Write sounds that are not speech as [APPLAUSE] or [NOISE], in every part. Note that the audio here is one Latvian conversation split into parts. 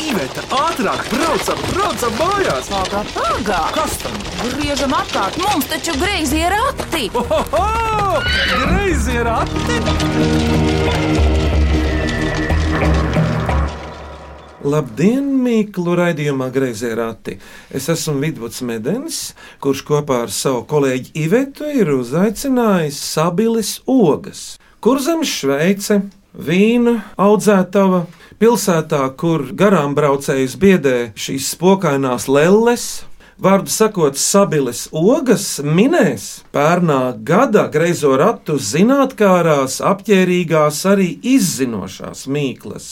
Iveta, ātrāk, braucam, braucam mājās! Pagā, pagā! Kas tam? Griežam apkārt, mums taču greizi ir rati! Ohoho! Greizi ir ati! Labdien, Mīklu raidījumā Greizē rati. Es esmu Vidvuds Medens, kurš kopā ar savu kolēģi Ivetu ir uzaicinājis Sabilis ogas. Kurzemes Šveice, vīna audzētava, pilsētā, kur garām braucējus biedē šīs spokainās lelles. Vārdu sakot, Sabilis ogas minēs pērnā gada greizo ratu zinātnārās, apģērbīgās, arī izzinošās mīklas.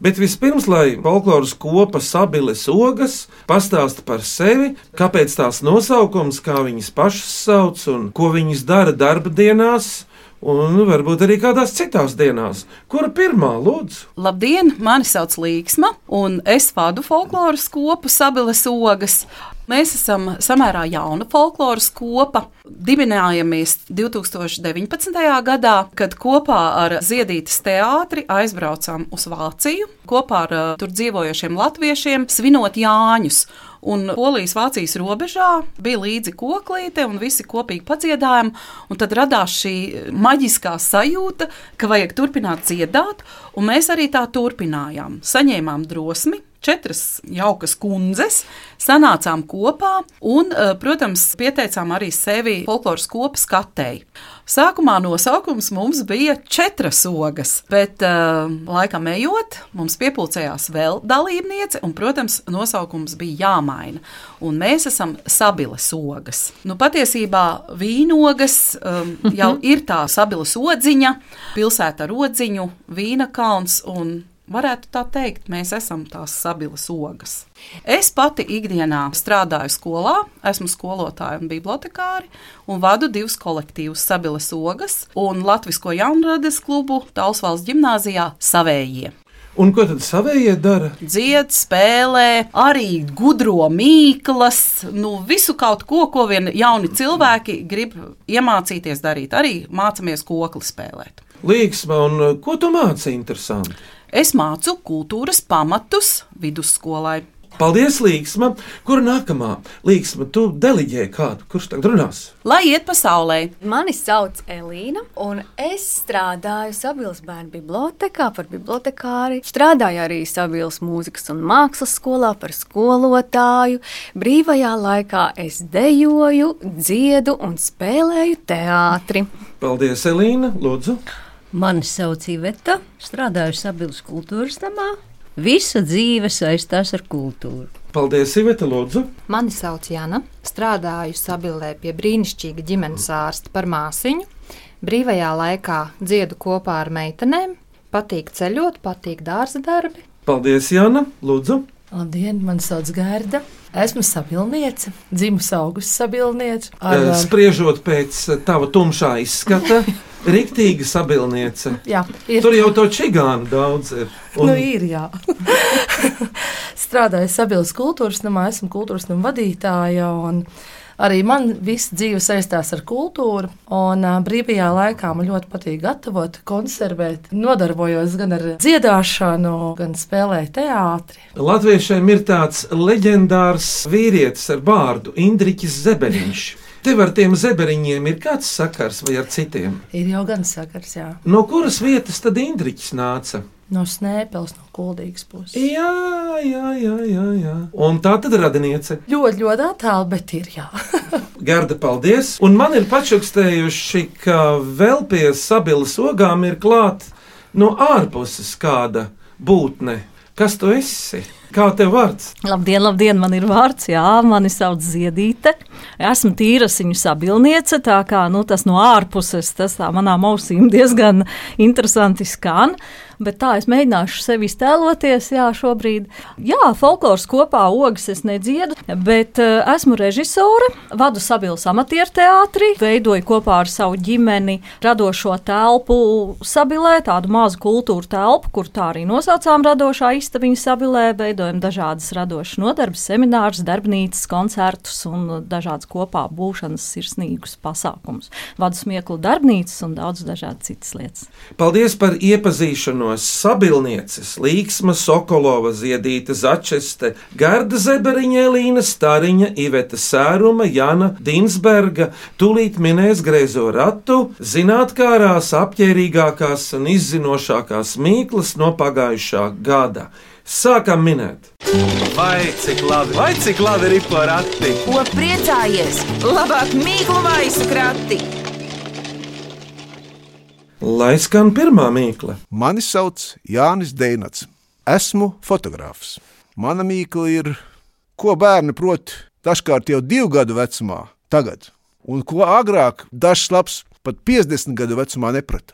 Bet vispirms, lai folkloras kopa sabilis ogas pastāsta par sevi, kāpēc tās nosaukums, kā viņas pašas sauc un ko viņas dara darba dienās. Un varbūt arī kādās citās dienās. Kura pirmā lūdzu? Labdien, mani sauc Līksma, un es vadu folkloras kopu Sabiles ogas. Mēs esam samērā jauna folkloras kopa. Dibinājāmies 2019. gadā, kad kopā ar Ziedītas teātri aizbraucām uz Vāciju kopā ar uh, tur dzīvojošiem latviešiem, svinot Jāņus. Un Polijas-Vācijas robežā bija līdzi koklīte, un visi kopīgi padziedājām. Tad radās šī maģiskā sajūta, ka vajag turpināt dziedāt, un mēs arī tā turpinājām. Saņēmām drosmi, četras jaukas kundzes, sanācām kopā un, eh, protams, pieteicām arī sevi folkloras kopas katei. Sākumā nosaukums mums bija četras ogas, bet uh, laikam ejot, mums piepildījās vēl dalībniece, un, protams, nosaukums bija jāmaina. Un mēs esam sabiles ogas. Nu, patiesībā vīnogas um, [LAUGHS] jau ir tā sabiles odziņa, pilsēta ar odziņu, vīna kalns un Varētu tā teikt, mēs esam tās sabilas ogas. Es pati ikdienā strādāju skolā, esmu skolotāja un bibliotekāri, un vadu divus kolektīvus - Sabilas ogas un Latvijas jaunradas klubu Tausvalsts gimnājā Savējie. Un ko tad savējie dara? Dzied, spēlē, arī gudro mīklas, nu, visu kaut ko, ko vien jauni cilvēki grib iemācīties darīt. Arī mācāmies kokli spēlēt. Līgsma, un uh, ko tu māci interesanti? Es mācu kultūras pamatus vidusskolai. Paldies, Līgsma! Kur nākamā? Līgsma, tu deliģēji kādu, kurš tagad runās? Lai iet pasaulē, Mani sauc Elīna, un es strādāju Sabiedrības bērnu bibliotekā par bibliotekāri. Strādāju arī Sabiedrības mūzikas un mākslas skolā par skolotāju. Brīvajā laikā es dejoju, dziedu un spēlēju teātri. Paldies, Elīna! Lūdzu! Mani sauc Iveta, strādāju Sabiedrības kultūras namā. Visa dzīve saistās ar kultūru. Paldies, Iveta! Lūdzu! Mani sauc Jana, strādāju Sabilē pie brīnišķīga ģimenes ārsta par māsiņu. Brīvajā laikā dziedu kopā ar meitenēm, patīk ceļot, patīk dārza darbi. Paldies, Jāna! Lūdzu! Labdien, man sauc Gārda. Esmu sabilniece, dzimusi augusta sabilniece. Ar, Eh, um, Spriežot pēc eh, tava tumšā izskata, [LAUGHS] rīktīga sabilniece. jā, ir, Tur jau to čigānu daudz ir. Un... Nu, ir jā. [LAUGHS] Strādāju Sabiedrības kultūras namā, esmu kultūras nama vadītāja. un Arī man viss dzīve saistās ar kultūru, un brīvajā laikā man ļoti patīk gatavot, konservēt. Nodarbojos gan ar dziedāšanu, gan spēlēju teātri. Latviešiem ir tāds leģendārs vīrietis ar vārdu Indriķis Zeberiņš. Tev ar tiem zeberiņiem ir kāds sakars vai ar citiem? Ir jau gan sakars, jā. No kuras vietas tad Indriķis nāca? No Snēpels, no Kuldīgas puses. Jā, jā, jā, jā. jā. Un tā tad radiniece. Ļoti, ļoti attālu, bet ir jā. [LAUGHS] Garda, paldies! Un man ir pačukstējuši, ka vēl pie sabilas ogām ir klāta no ārpuses kāda būtne. Kas tu esi? Kā tev vārds? Labdien, labdien, man ir vārds, jā, mani sauc Ziedīte. Esmu tīrasiņu sabilniece, tā kā nu, tas no ārpuses, tas tā manām ausīm diezgan interesanti skan. Bet tā es mēģināšu sevi iztēloties, jā, šobrīd. Jā, folkloras kopā ogas es nedziedu, bet uh, esmu režisore, vadu Sabilas amatieru teātri, veidoju kopā ar savu ģimeni radošo telpu Sabilē, tādu mazu kultūru telpu, kur tā arī nosaucām radošā istabiņa Sabilē, veidojam dažādas radošas nodarbes, seminārus, darbnīcas, koncertus un dažādas kopā būšanas sirsnīgus pasākumus. Vadu smieklu darbnīcas un daudz dažādas citas lietas. Paldies par iepazīšanos galvenos sabilnieces - Līksma, Sokolova, Ziedīta, Začeste, Garda Zeberiņa, Elīna Stariņa, Iveta Sēruma, Jana Dinsberga, tūlīt minēs greizo ratu, zinātkārās, apģērbīgākās un izzinošākās mīklas no pagājušā gada. Sākam minēt! Vai cik labi, vai cik labi ir porakti? Ko priecājies? Labāk mīklu maisu krati! Lai skan pirmā mīkla. Mani sauc Jānis Deinats. Esmu fotogrāfs. Mana mīkla ir, ko bērni prot dažkārt jau divu gadu vecumā, tagad, un ko agrāk dažs labs pat 50 gadu vecumā neprata.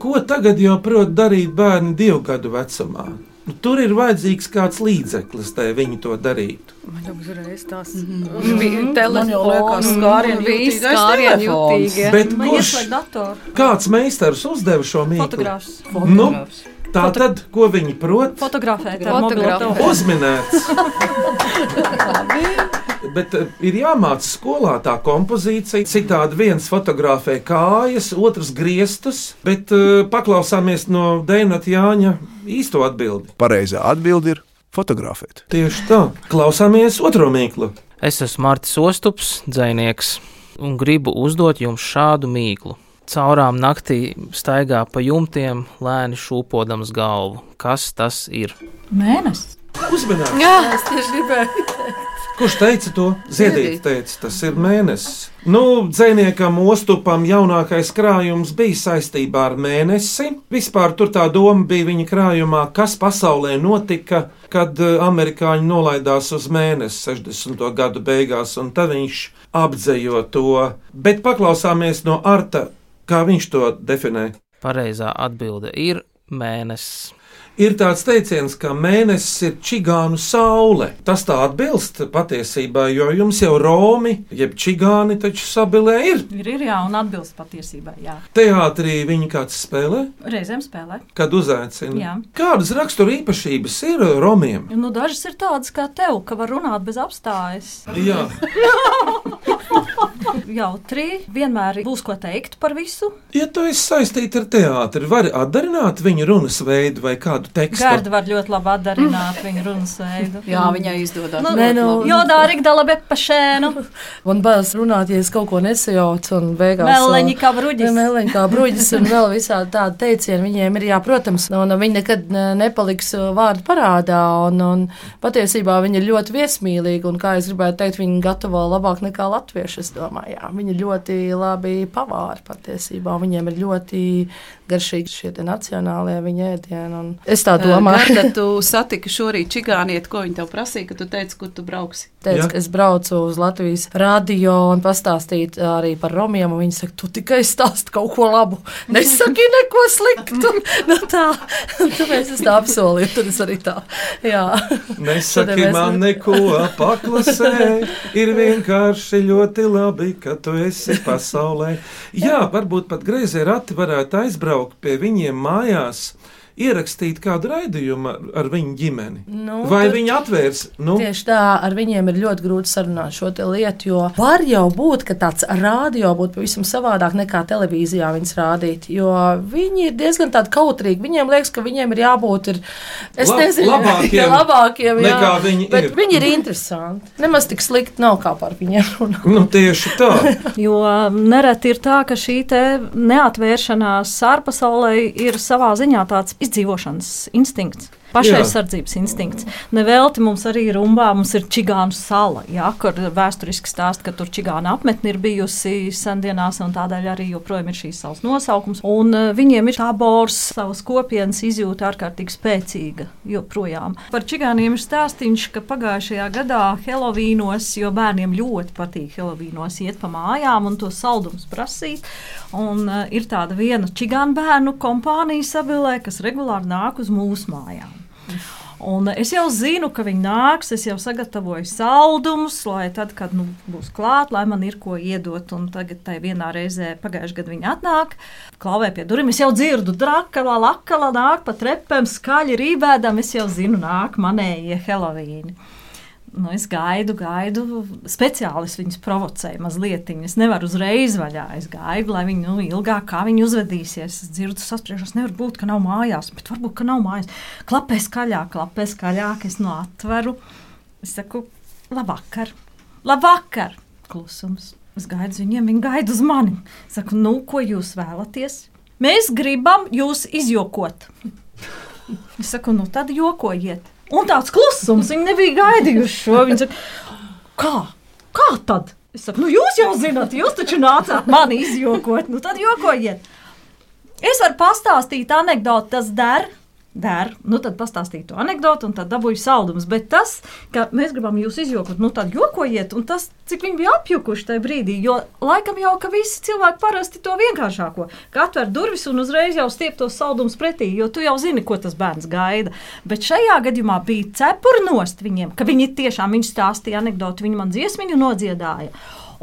Ko tagad jau prot darīt bērni divu gadu vecumā? Nu, tur ir vajadzīgs kāds līdzeklis, lai viņi to darītu. Man jau uzreiz tās Man jau skārienu telefons. jutīgie. Bet kurš, kāds meistars uzdeva šo mīklu? Fotogrāfs. Nu, tā tad, ko viņi prot? Fotografēt Fotografēt. Uzminēts. [LAUGHS] Bet uh, ir jāmācās skolā tā kompozīcija. Citādi viens fotografē kājas, otrs griestus, bet uh, paklausāmies no Dēnata Jāņa īsto atbildi. Pareizā atbilde ir fotografēt. Tieši tā, klausāmies otro mīklu. Es esmu Mārcis Ostups, dzinieks, un gribu uzdot jums šādu mīklu. Caurām naktī staigā pa jumtiem, lēni šūpodams galvu. Kas tas ir? Mēnesis. Uzmanīgi! Jā, es tieši gribēju. Kurš teica to? Ziedīt, teica, tas ir mēnesis. Nu, dziniekam, ostupam jaunākais krājums bija saistībā ar mēnesi. Vispār tur tā doma bija viņa krājumā, kas pasaulē notika, kad eh, amerikāņi nolaidās uz mēnesi 60. gadu beigās, un tad viņš apdzējo to. Bet paklausāmies no Arta, kā viņš to definē. Pareizā atbilde ir mēnesis. Ir tāds teiciens, ka mēnesis ir čigānu saule. Tas tā atbilst patiesībā, jo jums jau Romi, jeb čigāni taču sabilē ir. Ir, ir jā, un atbilst patiesībai. Jā. Teātrī viņi kāds spēlē, Reizēm spēlē. kad uzaicina. Jā. Kādas rakstura īpašības ir Romiem? Nu, dažas ir tādas kā tev, ka var runāt bez apstājas. Jā, [LAUGHS] Jautri, vienmēr būs ko teikt par visu. ja tu esi saistīts ar teātri, vari atdarināt viņa runas veidu vai kādu tekstu. Gārda var ļoti labi atdarināt viņa runas veidu. Jā, viņai izdodas. Nu, Nē, nu, Jodā Rigdala bepašēnu, Man bailes runāt, ja es kaut ko nesajaucu un beigās. meleņi kā bruģis. Mēleņi kā bruģis un vēl visādi tādi teicieni viņiem ir, jā, protams, un viņi nekad ne- nepaliks uh, vārdu parādā, un, un patiesībā viņi ir ļoti viesmīlīgi, un kā es gribētu teikt, viņi gatavo labāk nekā latvieši, es domāju, jā, viņi ļoti labi pavāri patiesībā, viņiem ir ļoti garšīgi šie nacionālie viņa ēdieni, un es tā domāju. Garda, [LAUGHS] tu satiki šorīt čigānieti, ko viņi tev prasīja, ka tu teici, kur tu brauksi. teicu, Jā. ka es braucu uz Latvijas radio un pastāstīju arī par romiem. un Viņi saka, tu tikai stāsti kaut ko labu. Nesaki neko sliktu. [LAUGHS] nu, tā, tāpēc es tā apsolīju. Tad es arī tā. Jā. Nesaki man neko paklasē, ir vienkārši ļoti labi, ka tu esi pasaulē. Jā, varbūt pat greizie rati varētu aizbraukt pie viņiem mājās. Ierakstīt kādu raidījumu ar, ar viņu ģimeni. Nu, Vai tur- viņi atvērs? Nu, Tieši tā, ar viņiem ir ļoti grūti sarunāt šo te lietu, jo var jau būt, ka tāds radio būtu pavisam savādāk nekā televīzijā viņas rādīt, jo viņi ir diezgan tādi kautrīgi. Viņiem liekas, ka viņiem ir jābūt, ir, es La- nezinu, [LAUGHS] labākiem jā, labākiem jā, nekā viņi bet ir. viņi ir interesanti. Nemaz tik slikti nav kā par viņiem runāt. nu, tieši tā. [LAUGHS] Jo nereti ir tā, ka šī te neatvēršanās ārpasaulē ir savā ziņā tāds izdzīvošanas instinkts. Pašaizsardzības instinkts. Nevelti mums arī rumbā, mums ir čigānu sala, jā, kur vēsturiski stāsta, ka tur čigāna apmetne ir bijusi sendienās, un tādēļ arī joprojām ir šīs salas nosaukums. Un uh, viņiem ir tabors, savas kopienas izjūta ārkārtīgi spēcīga joprojām. Par čigāniem ir stāstīns, ka pagājušajā gadā Helovīnos, jo bērniem ļoti patīk Helovīnos iet pa mājām un to saldumus prasīt. Un, uh, ir tāda viena čigānu bērnu kompānija sabilē, kas regulāri nāk uz mūsu mājām. Un es jau zinu, ka viņi nāks. Es jau sagatavoju saldumus, lai tad, kad nu, būs klāta, lai man ir ko iedot. Un tagad, tai vienā reizē, pagājušajā gadā viņi atnāk, klauvē pie durvīm. Es jau dzirdu, drakala, lakala nāk pa trepēm, skaļi rībēdam. Es jau zinu, nāk manējie Helovīni. Nu, es gaidu, gaidu. Speciālisti viņus provocēja mazliet. Es nevaru uzreiz vaļā. Es gaidu, lai viņi nu, ilgāk kā viņi uzvedīsies. Es dzirdu, saspriežos, nevar būt, ka nav mājās, bet varbūt, ka nav mājās. Klapē skaļāk, klapē skaļāk. Es no atveru. Es saku, labvakar, labvakar. Klusums. Es gaidu viņiem, viņi gaida uz mani. Es saku, nu, ko jūs vēlaties? Mēs gribam jūs izjokot. Es saku, nu tad jokojiet. Un tāds klusums, viņi nebija gaidījuši šo. Viņi saka, kā? Kā tad? Es saku, nu jūs jau zināt, jūs taču nācāt mani izjokot, nu tad jokojiet. Es varu pastāstīt anekdoti, tas der. Der, nu tad pastāstīju to anekdoti, un tad dabūju saldumus. Bet tas, ka mēs gribam jūs izjokot, nu tad jokojiet, un tas, cik viņi bija apjukuši tajā brīdī. Jo laikam jau, ka visi cilvēki parasti to vienkāršāko, ka atver durvis un uzreiz jau stiep tos saldumus pretī, jo tu jau zini, ko tas bērns gaida. Bet šajā gadījumā bija cepurnost viņiem, ka viņi tiešām viņi stāstīja anekdoti, viņi man dziesmiņu nodziedāja.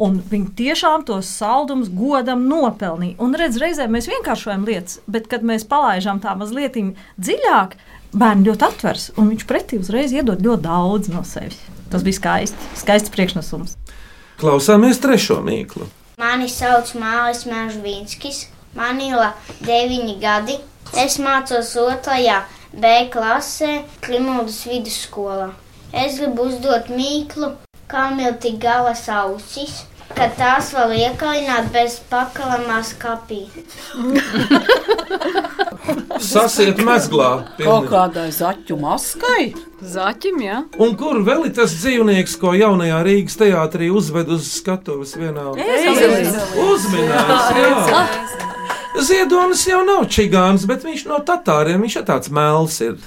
Un viņi tiešām tos saldumus godam nopelnīja. Un redz, reizē mēs vienkāršojam lietas, bet kad mēs palaidām tā mazliet dziļāk, bērni ļoti atvers un viņš pretī uzreiz iedod ļoti daudz no sevis. Tas bija skaisti, skaists priekšnesums. Klausāmies trešo mīklu. Mani sauc Mālis Mežvīnskis, man ir 9 gadi. Es mācos 2. B klasē Klimūdas vidusskolā. Es gribu uzdot mīklu, kam ir tik galas ausis, ka tās vēl iekalināt bez pakalamās kapī. Sasiet mezglā. Kaut kādai zaķu maskai. Zaķim, jā. Un kur vēl ir tas dzīvnieks, ko jaunajā Rīgas teātrī uzved uz skatuves vienā? Ezelis. Uzminēts, jā. Ziedonis jau nav čigāns, bet viņš no tatāriem viņš ir tāds mēls. Ir.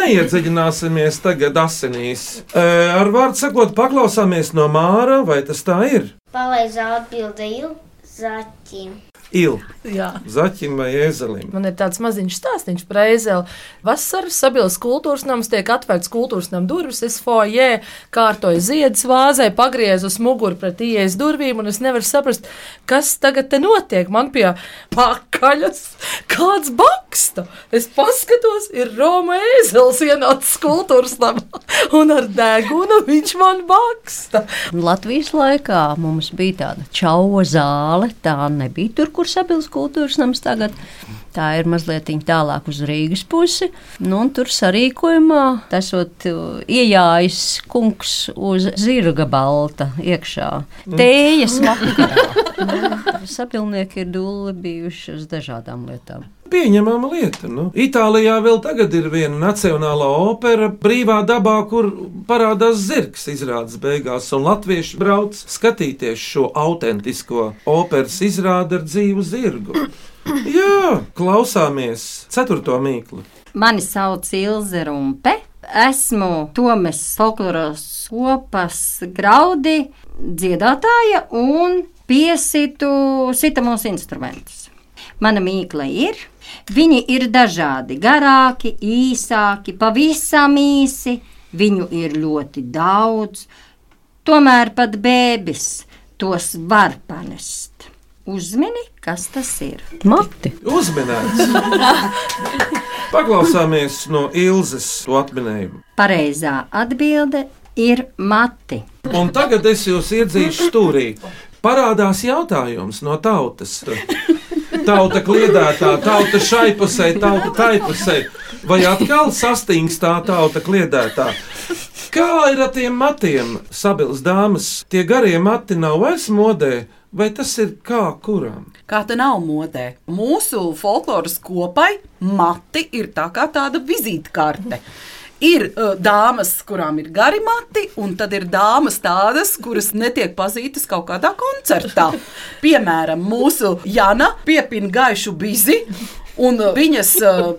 Neiedziļināsimies tagad asinīs. E, ar vārdu sakot, paklausāmies no Māra, vai tas tā ir? Palaizā atbilde ir zaķim. Il. Jā. Zaķim vai ēzelim? Man ir tāds maziņš stāstījums par ēzeli. Vasaras sabiedriskās kultūras nams tiek atvērts kultūras nama durvis. Es foijē kārtoju ziedus vāzē, pagriezu muguru pret ieejas durvīm, un es nevaru saprast, kas tagad te notiek. Man pie pakaļas kāds baksta. Es paskatos, ir Roma ēzelis ienācis kultūras namā, un ar degunu viņš man baksta. Latvijas laikā mums bija tāda čauva zāle, tā nebija tur, kur sabiedriskās kultūras nams tagad. Tā ir mazliet tālāk uz Rīgas pusi. Nu, tur sarīkojumā esot uh, iejājis kungs uz zirga balta iekšā. Tējas vakarā. [LAUGHS] Sabilnieki ir dūli bijuši uz dažādām lietām. Pieņemama lieta. Nu. Itālijā vēl tagad ir viena nacionālā opera brīvā dabā, kur parādās zirgs izrādes beigās, un latvieši brauc skatīties šo autentisko operas izrādi ar dzīvu zirgu. [COUGHS] Jā, klausāmies ceturto mīklu. Mani sauc Ilze Rumpe. Esmu Tomas folkloras kopas graudi dziedātāja un piesitu sitamos instrumentus. Mana mīkla ir, viņi ir dažādi, garāki, īsāki, pavisam īsi, viņu ir ļoti daudz, tomēr pat bēbis tos var panest. Uzmini, kas tas ir? Mati. Uzminēts! [LAUGHS] Paklausāmies no Ilzas to atminējumu. Pareizā atbilde ir mati. Un tagad es jūs iedzīšu stūrī. Parādās jautājums no tautas. [LAUGHS] Tauta kliedētā, tauta šai pusē, tauta tai pusē. Vai atkal sastings tā tauta kliedētā? Kā ir ar tiem matiem, sabils dāmas? Tie garie mati nav vairs modē, vai tas ir kā kuram? Kā tā nav modē? Mūsu folkloras kopai mati ir tā kā tāda vizītkarte. Ir uh, dāmas, kurām ir gari mati, un tad ir dāmas tādas, kuras netiek pazītas kaut kādā koncertā. Piemēram, mūsu Jana piepina gaišu bizi. Un viņas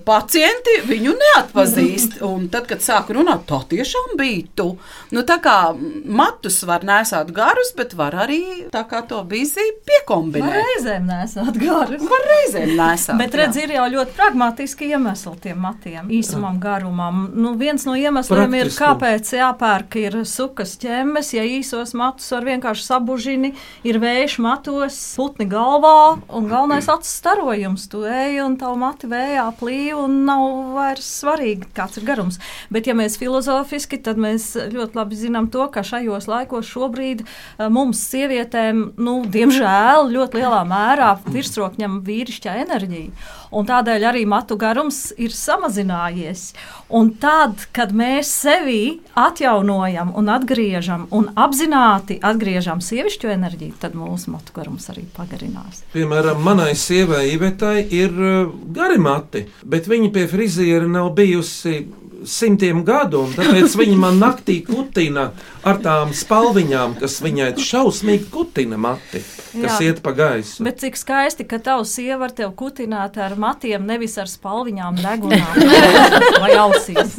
pacienti viņu neatpazīst. Un tad, kad sāk runāt, tā tiešām bija tu. Nu, tā kā matus var nesāt garus, bet var arī tā kā to bizi Var piekombinēt. reizēm nesāt garus. Var reizēm nesāt. Bet redz, ir jau ļoti pragmatiski iemesli tiem matiem, īsumam, garumam. Nu, viens no iemesliem ir, Praktisku. kāpēc jāpērk ir sukas ķemmes, ja īsos matus var vienkārši sabužini, ir vējš matos, putni galvā un galvenais acis starojums. Tu ej un tā savu matu vējā plīju un nav vairs svarīgi, kāds ir garums. Bet, ja mēs filozofiski, tad mēs ļoti labi zinām to, ka šajos laikos šobrīd eh, mums, sievietēm, nu, diemžēl, ļoti lielā mērā virsrokņam vīrišķā enerģija. Un tādēļ arī matu garums ir samazinājies. Un tad, kad mēs sevi atjaunojam un atgriežam un apzināti atgriežam sievišķo enerģiju, tad mūsu matu garums arī pagarinās. Piemēram, manai sievai Ivetai ir uh, gari mati, bet viņa pie friziera nav bijusi simtiem gadu, un tāpēc viņa man naktī kutina ar tām spalviņām, kas viņai šausmīgi kutina mati, kas Jā. iet pa gaisu. Bet cik skaisti, ka tavs sieva var tevi kutināt ar matiem, nevis ar spalviņām, degunām [LAUGHS] vai ausīs.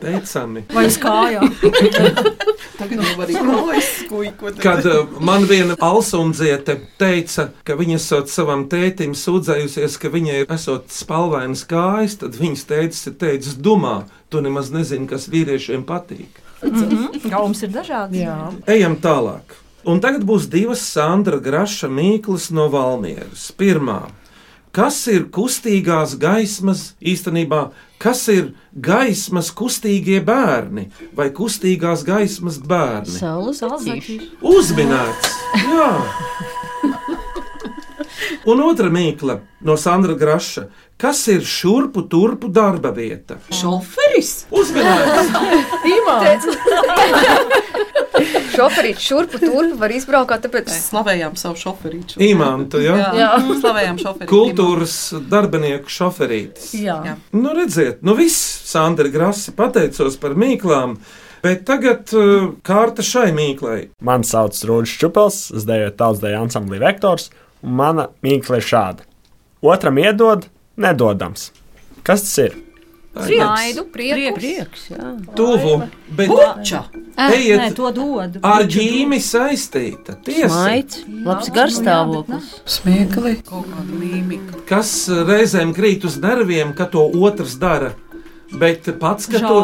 Teicami. Vai uz kājām. Tagad jau arī kājas skuikot. Kad uh, man viena alsundziete teica, ka viņa esot savam tētim sūdzējusies, ka viņai ir esot spalvainas kājas, tad viņas tētis ir teicis, dumā, tu nemaz nezini, kas vīriešiem patīk. Mm -hmm. Gaums ir dažāds. Jā. Ejam tālāk. Un tagad būs divas Sandra Graša mīklas no Valmieras. Pirmā. Kas ir kustīgās gaismas īstenībā? Kas ir gaismas kustīgie bērni vai kustīgās gaismas bērni? Saules zaķis. Uzminēts! Jā! Un otra mīkla no Sandra Graša. Kas ir šurpu turpu darba vieta? Šoferis! Uzminēts! [LAUGHS] Šoferīts šurpu turpu var izbraukāt, tāpēc Slavējām savu šoferīču. Imantu, ja? Jā, jā. slavējām šoferīti. Kultūras darbinieku šoferītis. Jā. Jā. Nu, redziet, nu viss, Sandra Grasi, pateicos par mīklām. Bet tagad uh, kārta šai mīklai. Mani sauc Rūģis Čupels, es dejoju tautsdeja ansamblī vektors, un mana mīkla ir šāda. Otram iedod, nedodams. Kas tas ir? Smaidu, prieku. Prieks, jā. Tuvu, bet Buča! ejiet Nē, to dod. ar ģīmi saistīta. Smaids, labs garstāvoklis. Smiekli. Kas reizēm krīt uz nerviem, ka to otrs dara. Bet pats, ka to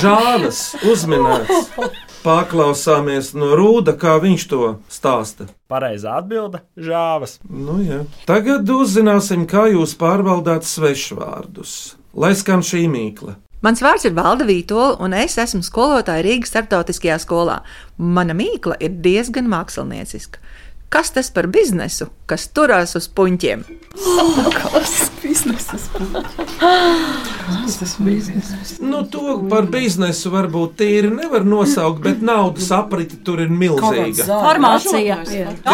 žāvis uzminēts, [LAUGHS] paklausāmies no rūda, kā viņš to stāsta. Pareizā atbilde - žāvas. Nu, jā. Tagad uzzināsim, kā jūs pārvaldāt svešvārdus. Lai skan šī mīkla. Mans vārds ir Valda Vītola, un es esmu skolotāja Rīgas starptautiskajā skolā. Mana mīkla ir diezgan mākslinieciska. Kas tas par biznesu, kas turās uz puņķiem? Biznesas? Kas tas bizneses? Nu, to par biznesu varbūt tīri nevar nosaukt, bet naudas apriti tur ir milzīga. Farmācija,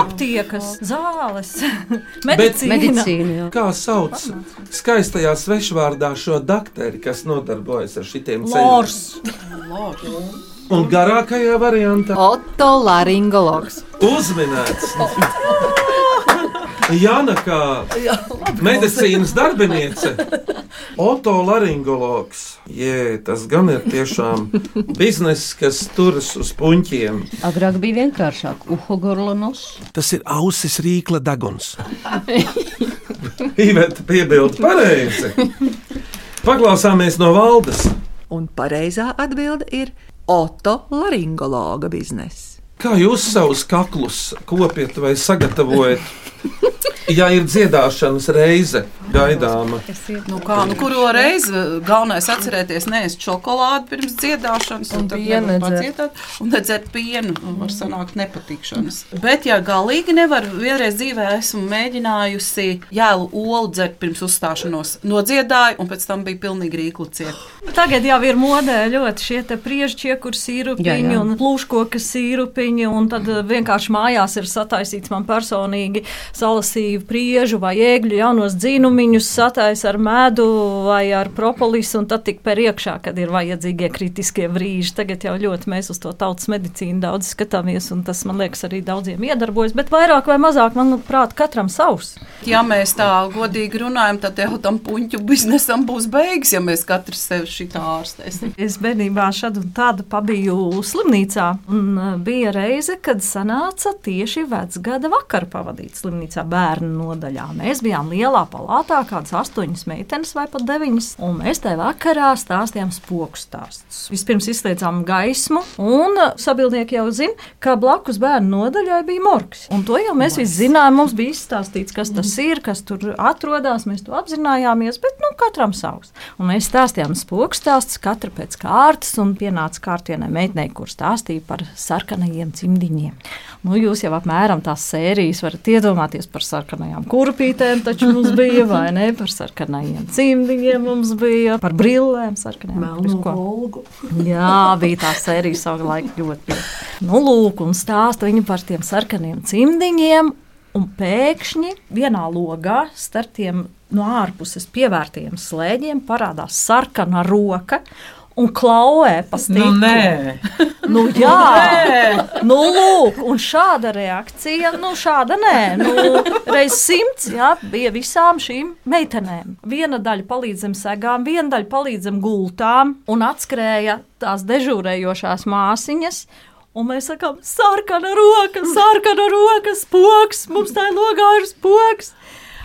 aptiekas, zāles, [LAUGHS] medicīna. Medicīna, jā. Kā sauc skaistajā svešvārdā šo dakteri, kas nodarbojas ar šitiem ceļiem? Lors. Un garākajā variantā Otolaringologs. uzminēts. [LAUGHS] Jana kā medicīnas darbiniece, otolaringologs. Jē, tas gan ir tiešām bizness, kas turas uz puņķiem. Agrāk bija vienkāršāk. Uhogorlonos. Tas ir ausis rīkla deguns. [LAUGHS] Iveta piebilda pareizi. Paklausāmies no valdes. Un pareizā atbilde ir otolaringologa bizness. Kā jūs savus kaklus kopiet vai sagatavojat? Ja ir dziedāšanas reize gaidāma, Nu kā, nu kuro reizi galvenais atcerēties neēst šokolādi pirms dziedāšanas, Un tad pienu padziedāt, un nedzert pienu, un var sanākt nepatikšanas. Bet, ja galīgi nevar, vienreiz dzīvē esmu mēģinājusi jēlu olu dzert pirms uzstāšanos, nodziedāju, un pēc tam bija pilnīgi rīklu ciet. Tagad jau ir modē ļoti šie priežķieku sīrupiņi Jā, jā. un plūškoka sīrupiņi, un tad eh, vienkārši mājās ir sataisīts man personīgi salasīju priežu vai ēgļu jaunos dzīnumiņus, satais ar medu vai ar propolisu, un tad tik per iekšā, kad ir vajadzīgie kritiskie brīži. Tagad jau ļoti mēs uz to tautas medicīnu daudz skatāmies, un tas, man liekas, arī daudziem iedarbojas, bet vairāk vai mazāk, manuprāt, katram savs. Ja mēs tā godīgi runājam, tad jau tam puņķu biznesam būs beigas, ja mēs katrs sevi šitā ārstēsim. Es bērnībā šad un tādu pabiju slimnīcā. Un uh, bija reize, kad sanāca tieši vecgada vakaru pavadīt slimnīcā bērnu. nodaļā. Mēs bijām lielā palātā, kādas astoņas meitenes vai pat deviņas, un mēs tajā vakarā stāstījām spoku stāstus. Vispirms izslēdzām gaismu, un sabildnieki jau zina, ka blakus bērnu nodaļai bija morgs. Un to jau mēs visi zinājām, mums bija izstāstīts, kas tas ir, kas tur atrodas, mēs to apzinājāmies, bet nu, katram savs. Un mēs stāstījām spoku stāstus, katra pēc kārtas, un pienāca kārtienai meitnei, kur stāstīja par sarkanajiem cimdiņiem. Nu, jūs jau apmēram tās sērijas varat iedomāties par sarkanajām kurpītēm, taču mums bija, vai ne, par sarkanajiem cimdiņiem mums bija, par brillēm sarkanajām. Volgu. Jā, bija tā sērija savulaik ļoti. Nu, lūk, un stāsta viņa par tiem sarkaniem cimdiņiem, un pēkšņi vienā logā starp tiem no ārpuses pievērtiem slēņiem parādās sarkana roka un klauvē pa stiklu. Nu, nē. Nu, jā, nu, lūk, un šāda reakcija, nu, šāda nē, nu, reiz simts, jā, bija visām šīm meitenēm. Viena daļa palīdz zem segām, viena daļa palīdz zem gultām, un atskrēja tās dežūrējošās māsiņas. Un mēs sakām, sarkana roka, sarkana roka, spoks, mums tā ir logā ir spoks.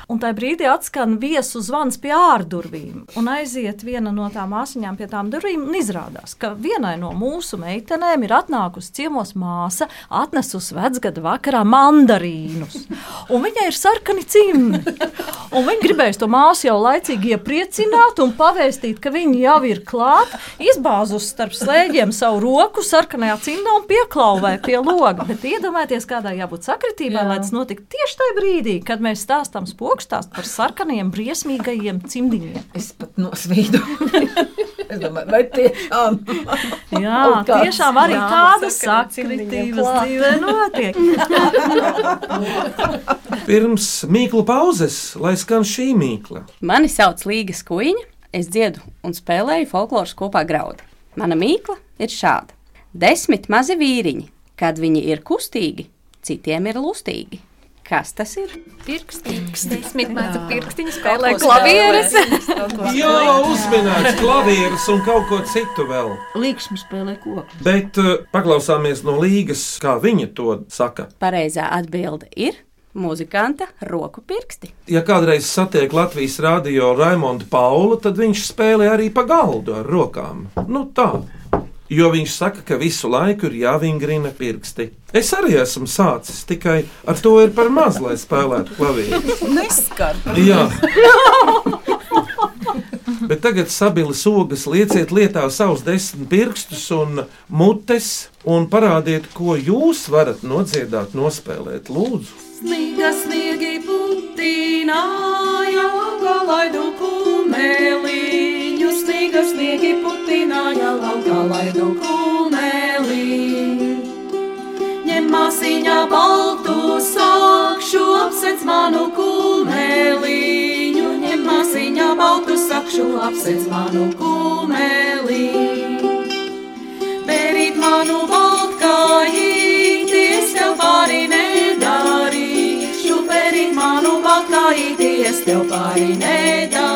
Un tajā brīdī atskan viesu zvans pie ārdurvīm. Un aiziet viena no tām māsīņām pie tām durvīm. Un izrādās, ka vienai no mūsu meitenēm ir atnākusi ciemos māsa, atnesusi vecgada vakarā mandarīnus. Un viņai ir sarkani cimdi. Un viņa gribēja to māsu jau laicīgi iepriecināt un pavēstīt, ka viņa jau ir klāta. Izbāzus starp slēgiem savu roku sarkanajā cimdā un pieklauvē pie loga. Bet iedomājieties, kādai jābūt sakritībai, lai tas notiktu tieši tajā brīdī, kad mēs stāstām spoku augstās par sarkaniem, briesmīgajiem cimdiņiem. Es pat nosvīdu. [LAUGHS] es domāju, vai tiešām? Jā, tiešām arī tādas sakritības dzīvē notiek. [LAUGHS] Pirms mīklu pauzes, lai skan šī mīkla. Mani sauc Līga Skuiņa, es dziedu un spēlēju folkloras kopā graudu. Mana mīkla ir šāda: desmit mazi vīriņi, kad viņi ir kustīgi, citiem ir lustīgi. Kas tas ir? Pirkstiņš, desmit mazu pirkstiņu spēlē klavieres. Jā, uzminēts klavieres un kaut ko citu vēl. Līksmi spēlē koku. Bet uh, paklausāmies no līgas, kā viņa to saka. Pareizā atbilde ir muzikanta roku pirksti. Ja kādreiz satiek Latvijas radio Raimondu Paulu, tad viņš spēlē arī pa galdu ar rokām. Nu tā. Jo viņš saka, ka visu laiku ir jāvingrina pirksti. Es arī esmu sācis, tikai ar to ir par maz, lai spēlētu klavierus. Neskar. Jā. Bet tagad sabilis ogas lieciet lietā savus desmit pirkstus un mutes un parādiet, ko jūs varat nodziedāt, nospēlēt. Lūdzu! Sniega sniegi putināja, laukā laidu kumeliņu. Sniega sniegi putināja, laukā laidu kumeliņu. Ņem māsīņā baltu sakšu, apsec manu kumeliņu. Ņem māsīņā baltu sakšu, apsec manu kumeliņu. Berīt manu baltkājīti, es tev pāri nedarīšu. Berīt manu baltkājīti, es tev pāri nedarīšu.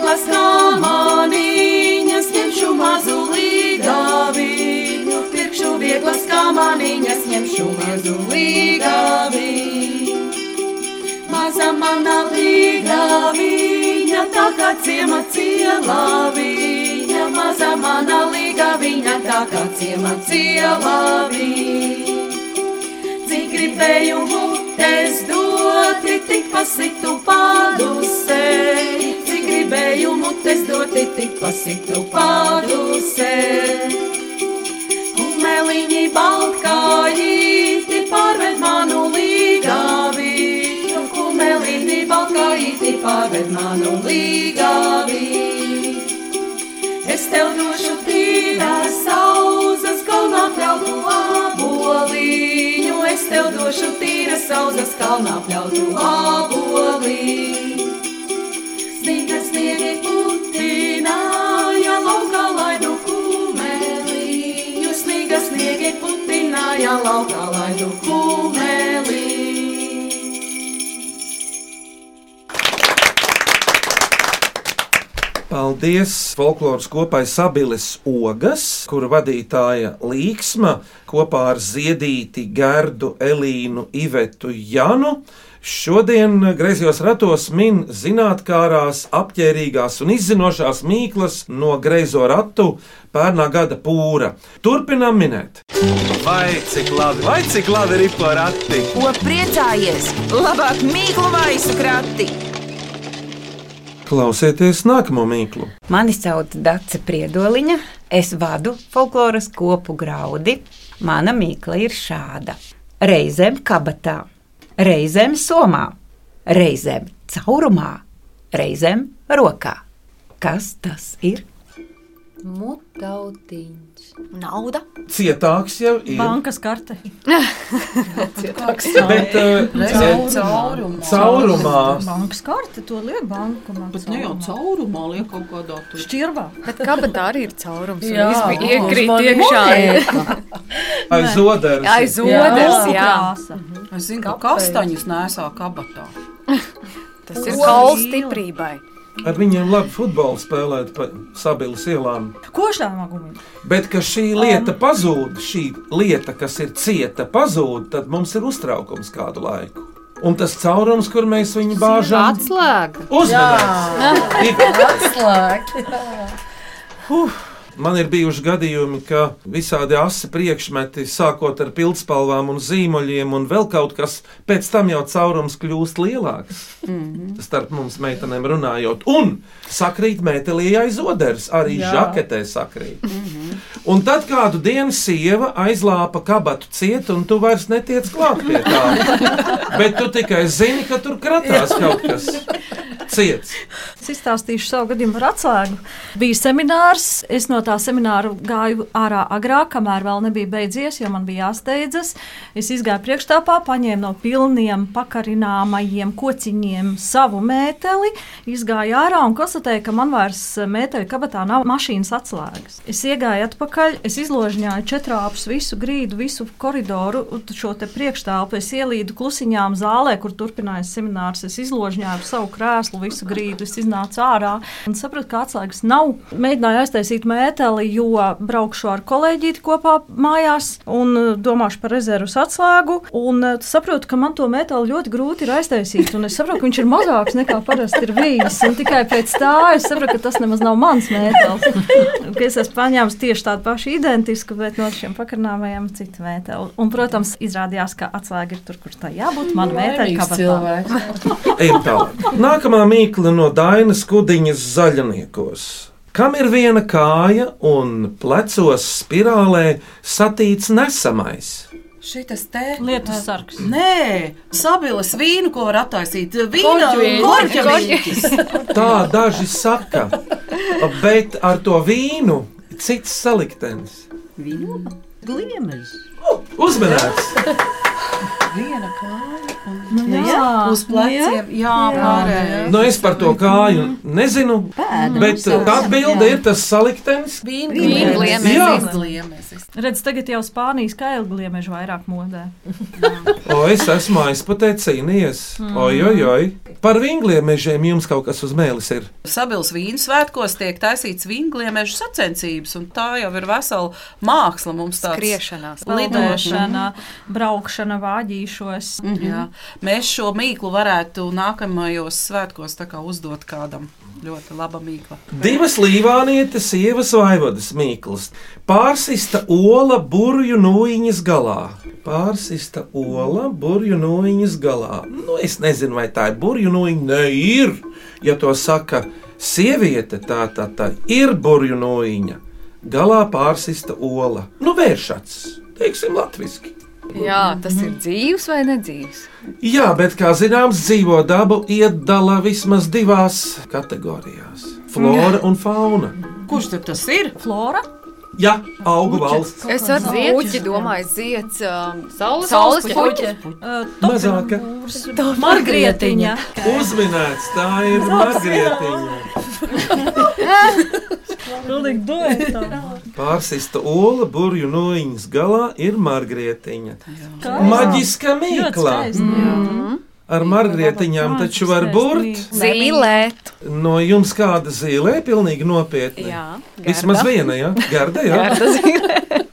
Vieglas kamaniņas, ņemšu mazu līgaviņu. Pirkšu vieglas kamaniņas, ņemšu mazu līgaviņu. Maza mana līgaviņa, tā kā ciema cielaviņa. Maza mana līgaviņa, tā kā ciema cielaviņa. Cik gribēju mutes doti, tik pasitu padusē. Gribēju mutes doti, tik pasitu padusē. Kumeliņi baltkājīti pārved manu līgaviņu. Kumeliņi baltkājīti pārved manu līgaviņu. Es tev došu tīrās sauzas, kalnā pļautu aboliņu. Es tev došu tīras sauzas, kalnā pļautu aboliņu. Paldies folkloras kopai Sabiles Ogas, kura vadītāja Līksma kopā ar Ziedīti, Gerdu, Elīnu, Ivetu, Janu. Šodien griezos ratos min zinātnārās, apģērbīgās un izzinošās mīklas no greizo ratu pērnā gada pūra. Turpinām minēt. Vai cik labi, vai cik labi ir porati? Ko priecājies? Labāk mīklu maisu krati! Klausieties nākamo mīklu. Mani sauc Dace Priedoliņa, es vadu folkloras kopu graudi. Mana mīkla ir šāda: reizēm kabatā, reizēm somā, reizēm caurumā, reizēm rokā. Kas tas ir? Mutautiņš. Nauda. Cietāks jau ir. Bankas karte. [LAUGHS] Bet, uh, caurumā. caurumā. Bankas karte to liek banku. Bet ne jau caurumā, liek kaut kādā tur. Šķirvā. Bet kabatā arī ir caurums. Jā, viss bija iekrīt iekšā. Aiz oderes. Aiz oderes, jā. Es zinu, ka kastaņus nesā kabatā. [LAUGHS] Tas ir kauls stiprībai. Ar viņiem labi futbolu spēlēt pa sabilas ielām. Košļāmā gumija. Bet, ka šī lieta pazūd, šī lieta, kas ir cieta, pazūd, tad mums ir uztraukums kādu laiku. Un tas caurums, kur mēs viņu bāžam, Atslēga. uzmanīgs. [LAUGHS] Atslēgt. Man ir bijuši gadījumi, ka visādi asi priekšmeti, sākot ar pildspalvām un zīmoļiem, un vēl kaut kas, pēc tam jau caurums kļūst lielāks. Mm -hmm. Starp mums meitenēm runājot, un sakrīt metālī aiz oderes, arī Jā. Žaketē sakrīt. Mm -hmm. Un tad kādu dienu sieva aizlāpa kabatu ciet, un tu vairs netiec klāt pie tā. [LAUGHS] Bet tu tikai zini, ka tur kratās kaut kas ciets. Es izstāstīšu savu gadījumu par atslēgu. Bija seminārs, es no tā semināra gāju ārā agrāk, kamēr vēl nebija beidzies, jo man bija jāsteidzas. Es izgāju priekšstāvā, paņēmu no pilniem pakarināmajiem kociņiem savu mēteli, izgāju ārā un konstatēju, ka man vairs mēteļa kabatā nav mašīnas atslēgas. Es iegāju atpakaļ, es izložņāju četrāpus visu grīdu, visu koridoru, šo te priekšstāvu. Es ielīdu klusiņām zālē, kur turpinājās seminārs. Es izložņāju savu krēslu, visu grīdu, es iznācu ārā un sapratu, ka atslēgas nav. Mēģināju aiztaisīt mēteli, jo braukšu ar kolēģīti kopā mājās un uh, domāšu par rezerves atslēgu. Un uh, saprotu, ka man to mēteli ļoti grūti ir aiztaisīt. Un es saprotu, ka viņš ir mazāks nekā parasti ir bijis. Un tikai pēc tā es saprotu, ka tas nemaz nav mans. Ka [LAUGHS] es esmu paņēmis tieši tādu pašu identisku, bet no šiem pakarnāmajiem citu mēteli. Un, protams, izrādījās, ka atslēga ir tur, kur tā jābūt. Man Laimīgs kabatā. cilvēks. Nākamā mīkla no Dainas Kudiņas zaļniekos. Kam ir viena kāja un plecos spirālē satīts nesamais? Šitas te Lietus sargs. Nē, sabilas vīnu, ko var attaisīt. Vīna vīņķis. Tā daži saka, bet ar to vīnu cits saliktenis. Gliemežs. Uzmanīts! Viena kāja un Nu, jā, uz pleciem. Jā, pārējais. Nu, es par to kāju nezinu, bet tā bilde ir tas saliktenis. Jā. Vīngliemežs. Redz, tagad jau Spānijas kailgliemeži vairāk modē. O, es esmu aizputē cīnījies. Oi, oi, oi. Par vingliem mežiem jums kaut kas uz mēlis ir. Sabils vīnu svētkos tiek taisīts vīngliemežu sacensības, un tā jau ir vesela māksla mums tāds. Skriešanās. Lidošana, braukšana vāģīšos. Jā. Mēs šo mīklu varētu nākamajos svētkos uzdot kādam. Ļoti laba mīkla. Divas līvānietes, sievas vaivodas mīklas. Pārsista ola burbuļu nūjiņas galā. Pārsista ola burbuļu nūjiņas galā. Nu, es nezinu, vai tā ir burbuļu nūjiņa. Nē, ir. Ja to saka sieviete, tā, tā, tā ir burbuļu nūjiņa. Galā pārsista ola. Nu, vēršats, teiksim, latviešu. Jā, tas ir dzīves vai nedzīves? Jā, bet, kā zināms, dzīvo dabu iedala vismaz divās kategorijās - flora un fauna. Kurš tad tas ir? Flora. Jā, augu valsts. Es ar puķi domāju, zieds, um, saules, Saules puķe. Uh, Mazāka. Margrietiņa. Uzminēts, tā ir margrietiņa. [LAUGHS] [LAUGHS] Pilnīgi duetā. Pārsista ola burbuļu nūjiņas galā ir margrietiņa. Maģiska mīkla. jā. Ar margrietiņām taču var būt. Zīlēt. No jums kāda zīlē, pilnīgi nopietni. Jā, Vismaz garda. viena, jā, garda, jā. Garda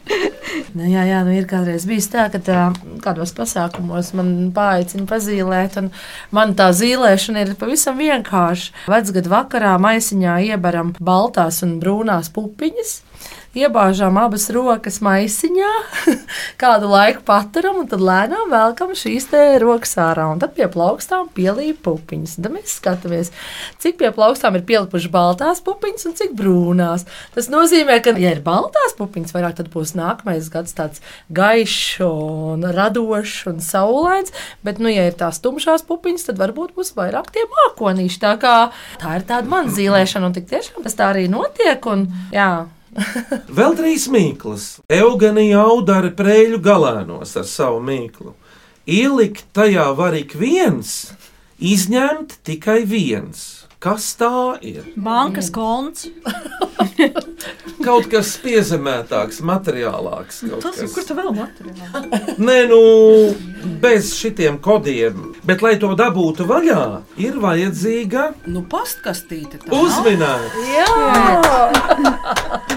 zīlē. Nu, jā, jā, nu ir kādreiz bijis tā, ka tā, kādos pasākumos man paaicina pazīmēt, un man tā zīmēšana ir pavisam vienkārša. Vecgadu vakarā maisiņā iebaram baltās un brūnās pupiņas. Iebāžām abas rokas maisiņā, [LAUGHS] kādu laiku paturam, un tad lēnām velkam šīs rokas ārā. Un tad pie plaukstām pielīp pupiņas. Tad mēs skatāmies, cik pie plaukstām ir pielikuši baltās pupiņas un cik brūnās. Tas nozīmē, ka, ja ir baltās pupiņas vairāk, tad būs nākamais gads tāds gaišs un radošs un saulains. Bet, nu, ja ir tās tumšās pupiņas, tad varbūt būs vairāk tie mākonīši. Tā, kā, tā ir tāda man zīmēšana, un tik tiešām tas tā arī notiek. Un, jā, Vēl trīs mīklas. Eugenija audara prēļu galēnos ar savu mīklu. Ielikt tajā var ik viens, izņemt tikai viens. Kas tā ir? Bankas konts. [LAUGHS] Kaut kas piezemētāks, materiālāks. kaut Tas ir kas. kur tu vēl materiāli? Nē, nu, bez šitiem kodiem. Bet, lai to dabūtu vaļā, ir vajadzīga Nu, pastkastīte. tā. uzmanība. [LAUGHS] [LAUGHS]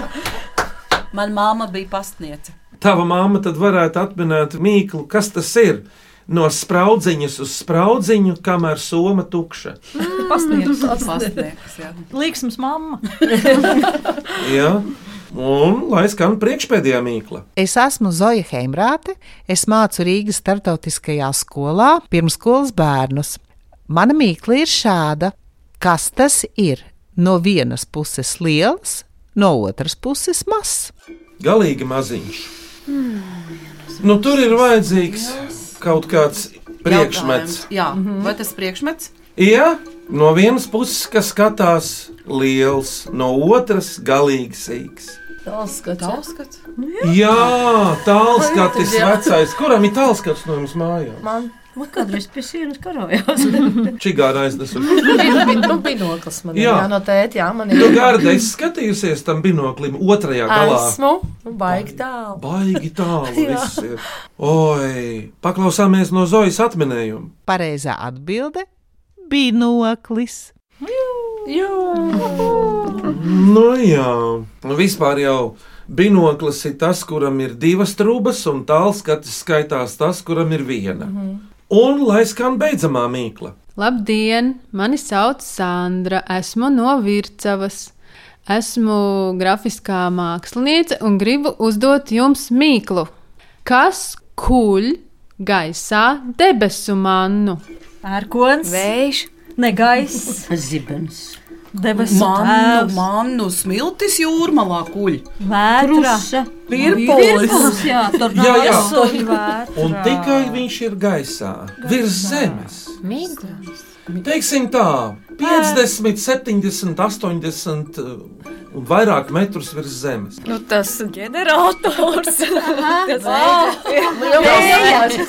Man māma bija pastniece. Tava mamma tad varētu atminēt mīklu, kas tas ir. No spraudziņas uz spraudziņu, kamēr soma tukša. Pasniedz. Pastnieks, jā. Līksms mamma. [LAUGHS] Ja? Un lai skan priekšpēdējā mīkla. Es esmu Zoja Heimrāte, es mācu Rīgas starptautiskajā skolā pirmskolas bērnus. Mana mīkla ir šāda: kas tas ir? No vienas puses liels, no otras puses mazs. Galīgi maziņš. Nu, tur ir vajadzīgs kaut kāds priekšmets. Jautājums. Jā, vai tas priekšmets? Ja no vienas puses, kas skatās liels, no otras galīgi sīgs. Tālskats. Tālskats. Jā, tālskatis Vai, tad jā. vecais. Kuram ir tālskats no jums mājās? Man Man kādreiz pie sienas karojās. Čigāra aiznesuši. ir binoklis man ir. Jā. Jā, no tēta, jā, man ir. Tu garda esi skatījusies tam binoklim otrajā galā. Esmu, nu, baigi tālu. Baigi tālu [LAUGHS] Jā. viss ir. Oi, paklausāmies no Zojas atminējuma. Pareizā atbilde - binoklis. Nu jā, nu, vispār jau binoklis ir tas, kuram ir divas trūkas, un tālskatis skaitās tas, kuram ir viena. Un lai skan beidzamā mīkla. Labdien! Mani sauc Sandra, esmu no Vircavas. Esmu grafiskā māksliniece un gribu uzdot jums mīklu. Kas kuļ gaisā debesu mannu? Pērkons, vējš, negaiss, [LAUGHS] zibens. Debesu Mannu, mannu smiltis jūrmalā kuļ. Virpulis. Virpulis. Jā, tur Jā, jā. [LAUGHS] Un tikai viņš ir gaisā, virs zemes. mīkls. Teiksim tā, 50, 70, 80 uh, un vairāk metrus virs zemes. Nu, tas ģenerators. [LAUGHS] tas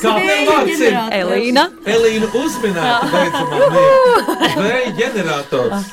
Kā tev vārds ir? Elīna. Elīna uzminēta beidzamā. Vēja ģenerators.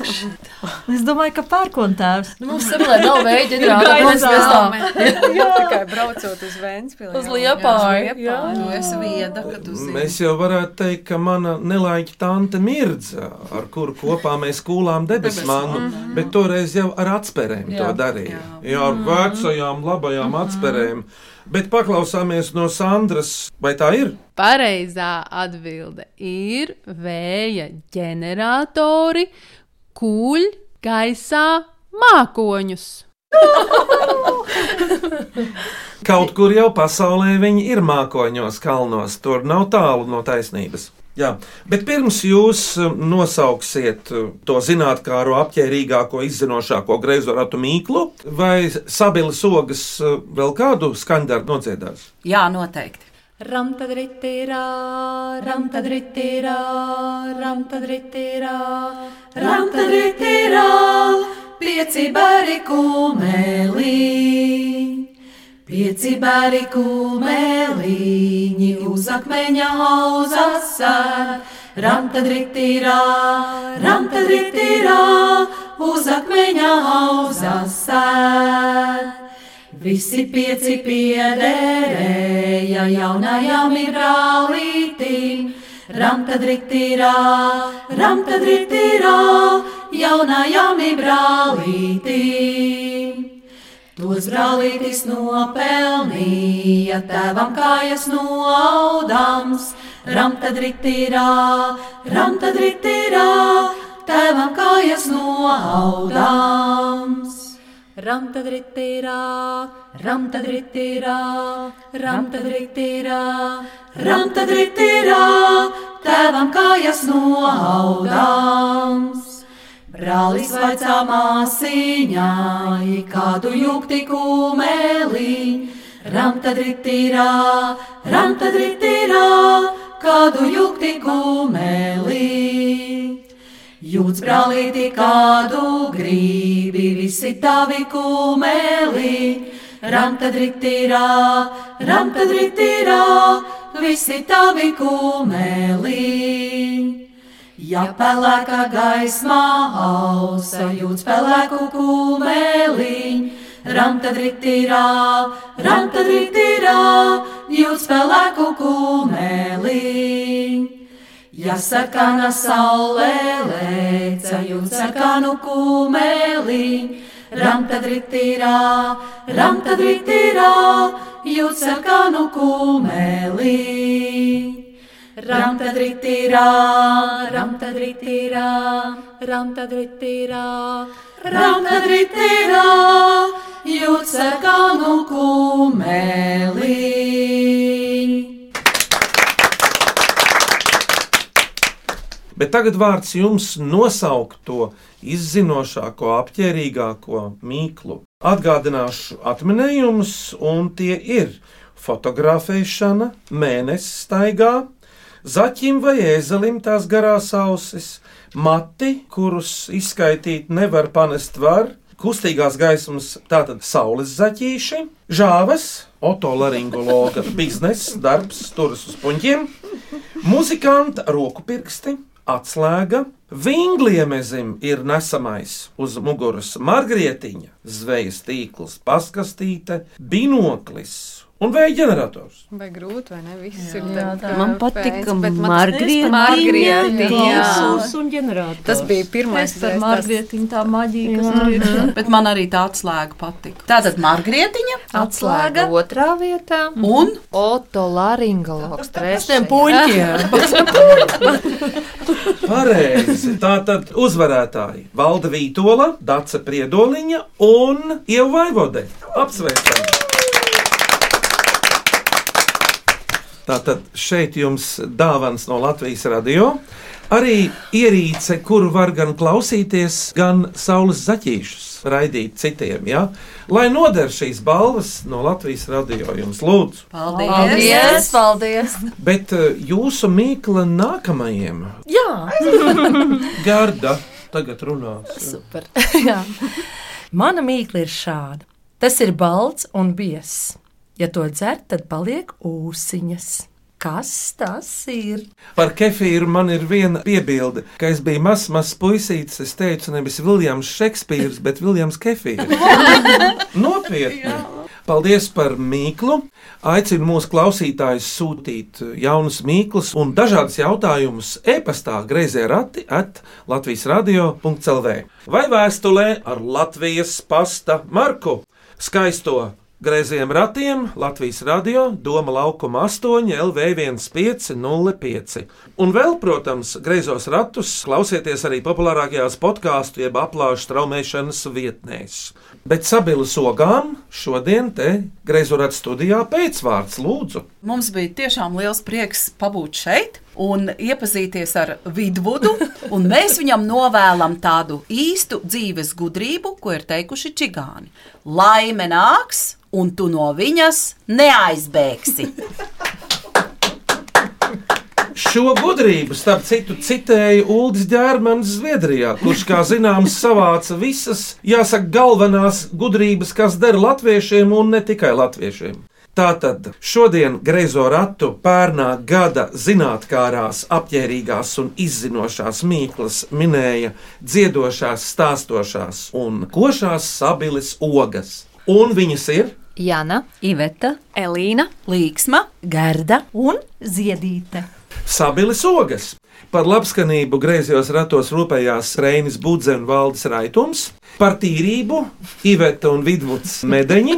Es domāju, ka pērkona tēvs. Nu, mums semlē nav veida [LAUGHS] ģenerātors, mēs tā- [LAUGHS] tikai braucot uz Vēnspili. Uz Liepāju, jā. Tu esi vieda, ka tu zini. Mēs jau varētu teikt, ka mana nelaiķa tante mirdza, ar kuru kopā mēs kūlām debesu manu, bet toreiz jau ar atspērēm to Jā. darīja. Jā, ar vecajām, labajām atspērēm. Bet paklausāmies no Sandras, vai tā ir? Pareizā atbilde ir vēja ģeneratori, kuļ gaisā mākoņus. Kaut kur jau pasaulē viņi ir mākoņos, kalnos, tur nav tālu no taisnības. Jā, bet pirms jūs um, nosauksiet uh, to zinātnāko, apģērbīgāko, izzinošāko greizo ratu mīklu, vai sabilis ogas uh, vēl kādu skaņdarbu nodziedās? Jā, noteikti. Ramtadritirā, ramtadritirā, ramtadritirā, ramtadritirā, pieci bari kumeli, pieci bari kumeliņi uz akmeņa hauzas sēd. Ramtadritirā, ramtadritirā, uz akmeņa hauzas sēd. Visi pieci piederēja jaunajam brālītim, ramtadritirā, ramtadritirā, jaunajām brālītīm. Tos brālītis nopelnīja tēvam kājas noaudams, ramtadritirā, ramtadritirā, tēvam kājas noaudams. Ramtadritirā, ramtadritirā, ramtadritirā, ramtadritirā, tēvam kājas noaudams. Brālis vaicā māsīņai, kādu jūgti kūmēlī, ramtadritirā, ramtadritirā, kādu jūgti kūmēlī. Jūtas brālīti, kādu gribi, visi tavi kūmēlī, ramtadritirā, ramtadritirā, visi tavi kūmēlī. Ja pelēkā gaismā ausa jūtas pelēku kūmēliņ, ramtadritirā, ramtadritirā, jūtas pelēku kūmēliņ. Ja sarkana saulē lēca, jūtas sarkanu kūmēliņ, ramtadritirā, ramtadritirā, jūtas sarkanu kūmēliņ. Ramtadritirā, ramtadritirā, ramtadritirā, ramtadritirā, jūt sarkanu kumeli. Bet tagad vārds jums nosaukt to izzinošāko, apģērbīgāko mīklu. Atgādināšu atminējumus, un tie ir fotografēšana, mēnesis staigā, zaķim vai ēzelim tās garās ausis, mati, kurus izskaitīt nevar panest var, kustīgās gaismas, tātad saules zaķīši, žāves, otolaringologa [LAUGHS] biznesa, darbs, turas uz puņķiem, muzikanta roku pirksti, atslēga, vingliemezim ir nesamais uz muguras margrietiņa, zvejas tīkls, paskastīte, binoklis un vēja ģenerators. Vai grūti, vai ne? Viss Jā, ir jā, tā, man patika margrietiņa. Tas bija pirmais par margrietiņu tā maģija, kas tur ir. Mhm. Bet man arī tā atslēga patika. Tātad margrietiņa, Atslēga otrā vietā un otolaringologs trešajā. [LAUGHS] Pareizi. Tā tad uzvarētāji Valda Vītola, Dace Priedoliņa un Ieva Vaivode. Apsveicam! Tātad šeit jums dāvāns no Latvijas radio. Arī ierīce, kuru var gan klausīties, gan saules zaķīšus raidīt citiem. Ja? Lai noder šīs balvas no Latvijas radio, jums lūdzu. Paldies! Paldies! Bet eh, jūsu mīkla nākamajam Jā! [LAUGHS] Garda tagad runās. Super. [LAUGHS] Jā. Mana mīkla ir šāda. Tas ir balts un biezs. Ja to dzer, tad paliek ūsiņas. Kas tas ir? Par kefīru man ir viena piebilde, ka es biju mazs, mazs puisītis. Es teicu, nevis Viljams Šekspīrs, bet Viljams Kefīrs. [LAUGHS] Nopietni! Paldies par mīklu. Aicinu mūsu klausītājus sūtīt jaunus mīklus un dažādus jautājumus e-pastā greizē rati at Latvijas radio.clv vai vēstulē ar Latvijas pasta marku skaisto Greiziem ratiem Latvijas radio Doma laukuma 8 LV1505. Un vēl, protams, greizos ratus klausieties arī populārākajās podkāstu jeb aplāšu straumēšanas vietnēs. Bet sabilas ogām šodien te greizo ratu studijā pēcvārds lūdzu. Mums bija tiešām liels prieks pabūt šeit un iepazīties ar Vidvudu. Mēs viņam novēlam tādu īstu dzīves gudrību, ko ir teikuši čigāni. Laime nāks, un tu no viņas neaizbēgsi. Šo gudrību, starp citu, citēja Ulris Ģērmans Zviedrijā, kurš, kā zināms, savāca visas, jāsaka, galvenās gudrības, kas der latviešiem un ne tikai latviešiem. Tātad šodien greizo ratu pērnā gada zinātnārās, apģērbīgās un izzinošās mīklas minēja dziedošās, stāstošās un košās sabilis ogas. Un viņas ir Jana, Iveta, Elīna, Līksma, Gerda un Ziedīte. Sabilis ogas. Par labskanību griezos ratos rūpējās Reinis Budze un Valdis Raitums, par tīrību Iveta un Vidvuds Medeņi,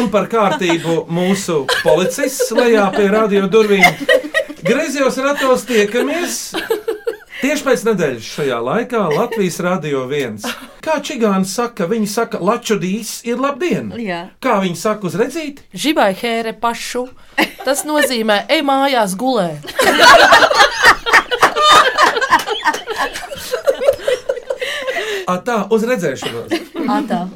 un par kārtību mūsu policists lejā pie radio durvīm. Griezos ratos tiekamies Tieši pēc nedēļas šajā laikā Latvijas Rādio 1. Kā čigāni saka, viņi saka, lačudīs ir labdien. Jā. Kā viņi saka uz redzīt? Žibai hēre pašu. Tas nozīmē, ej mājās gulē. [LAUGHS] A, tā, uz redzēšanos. Atā.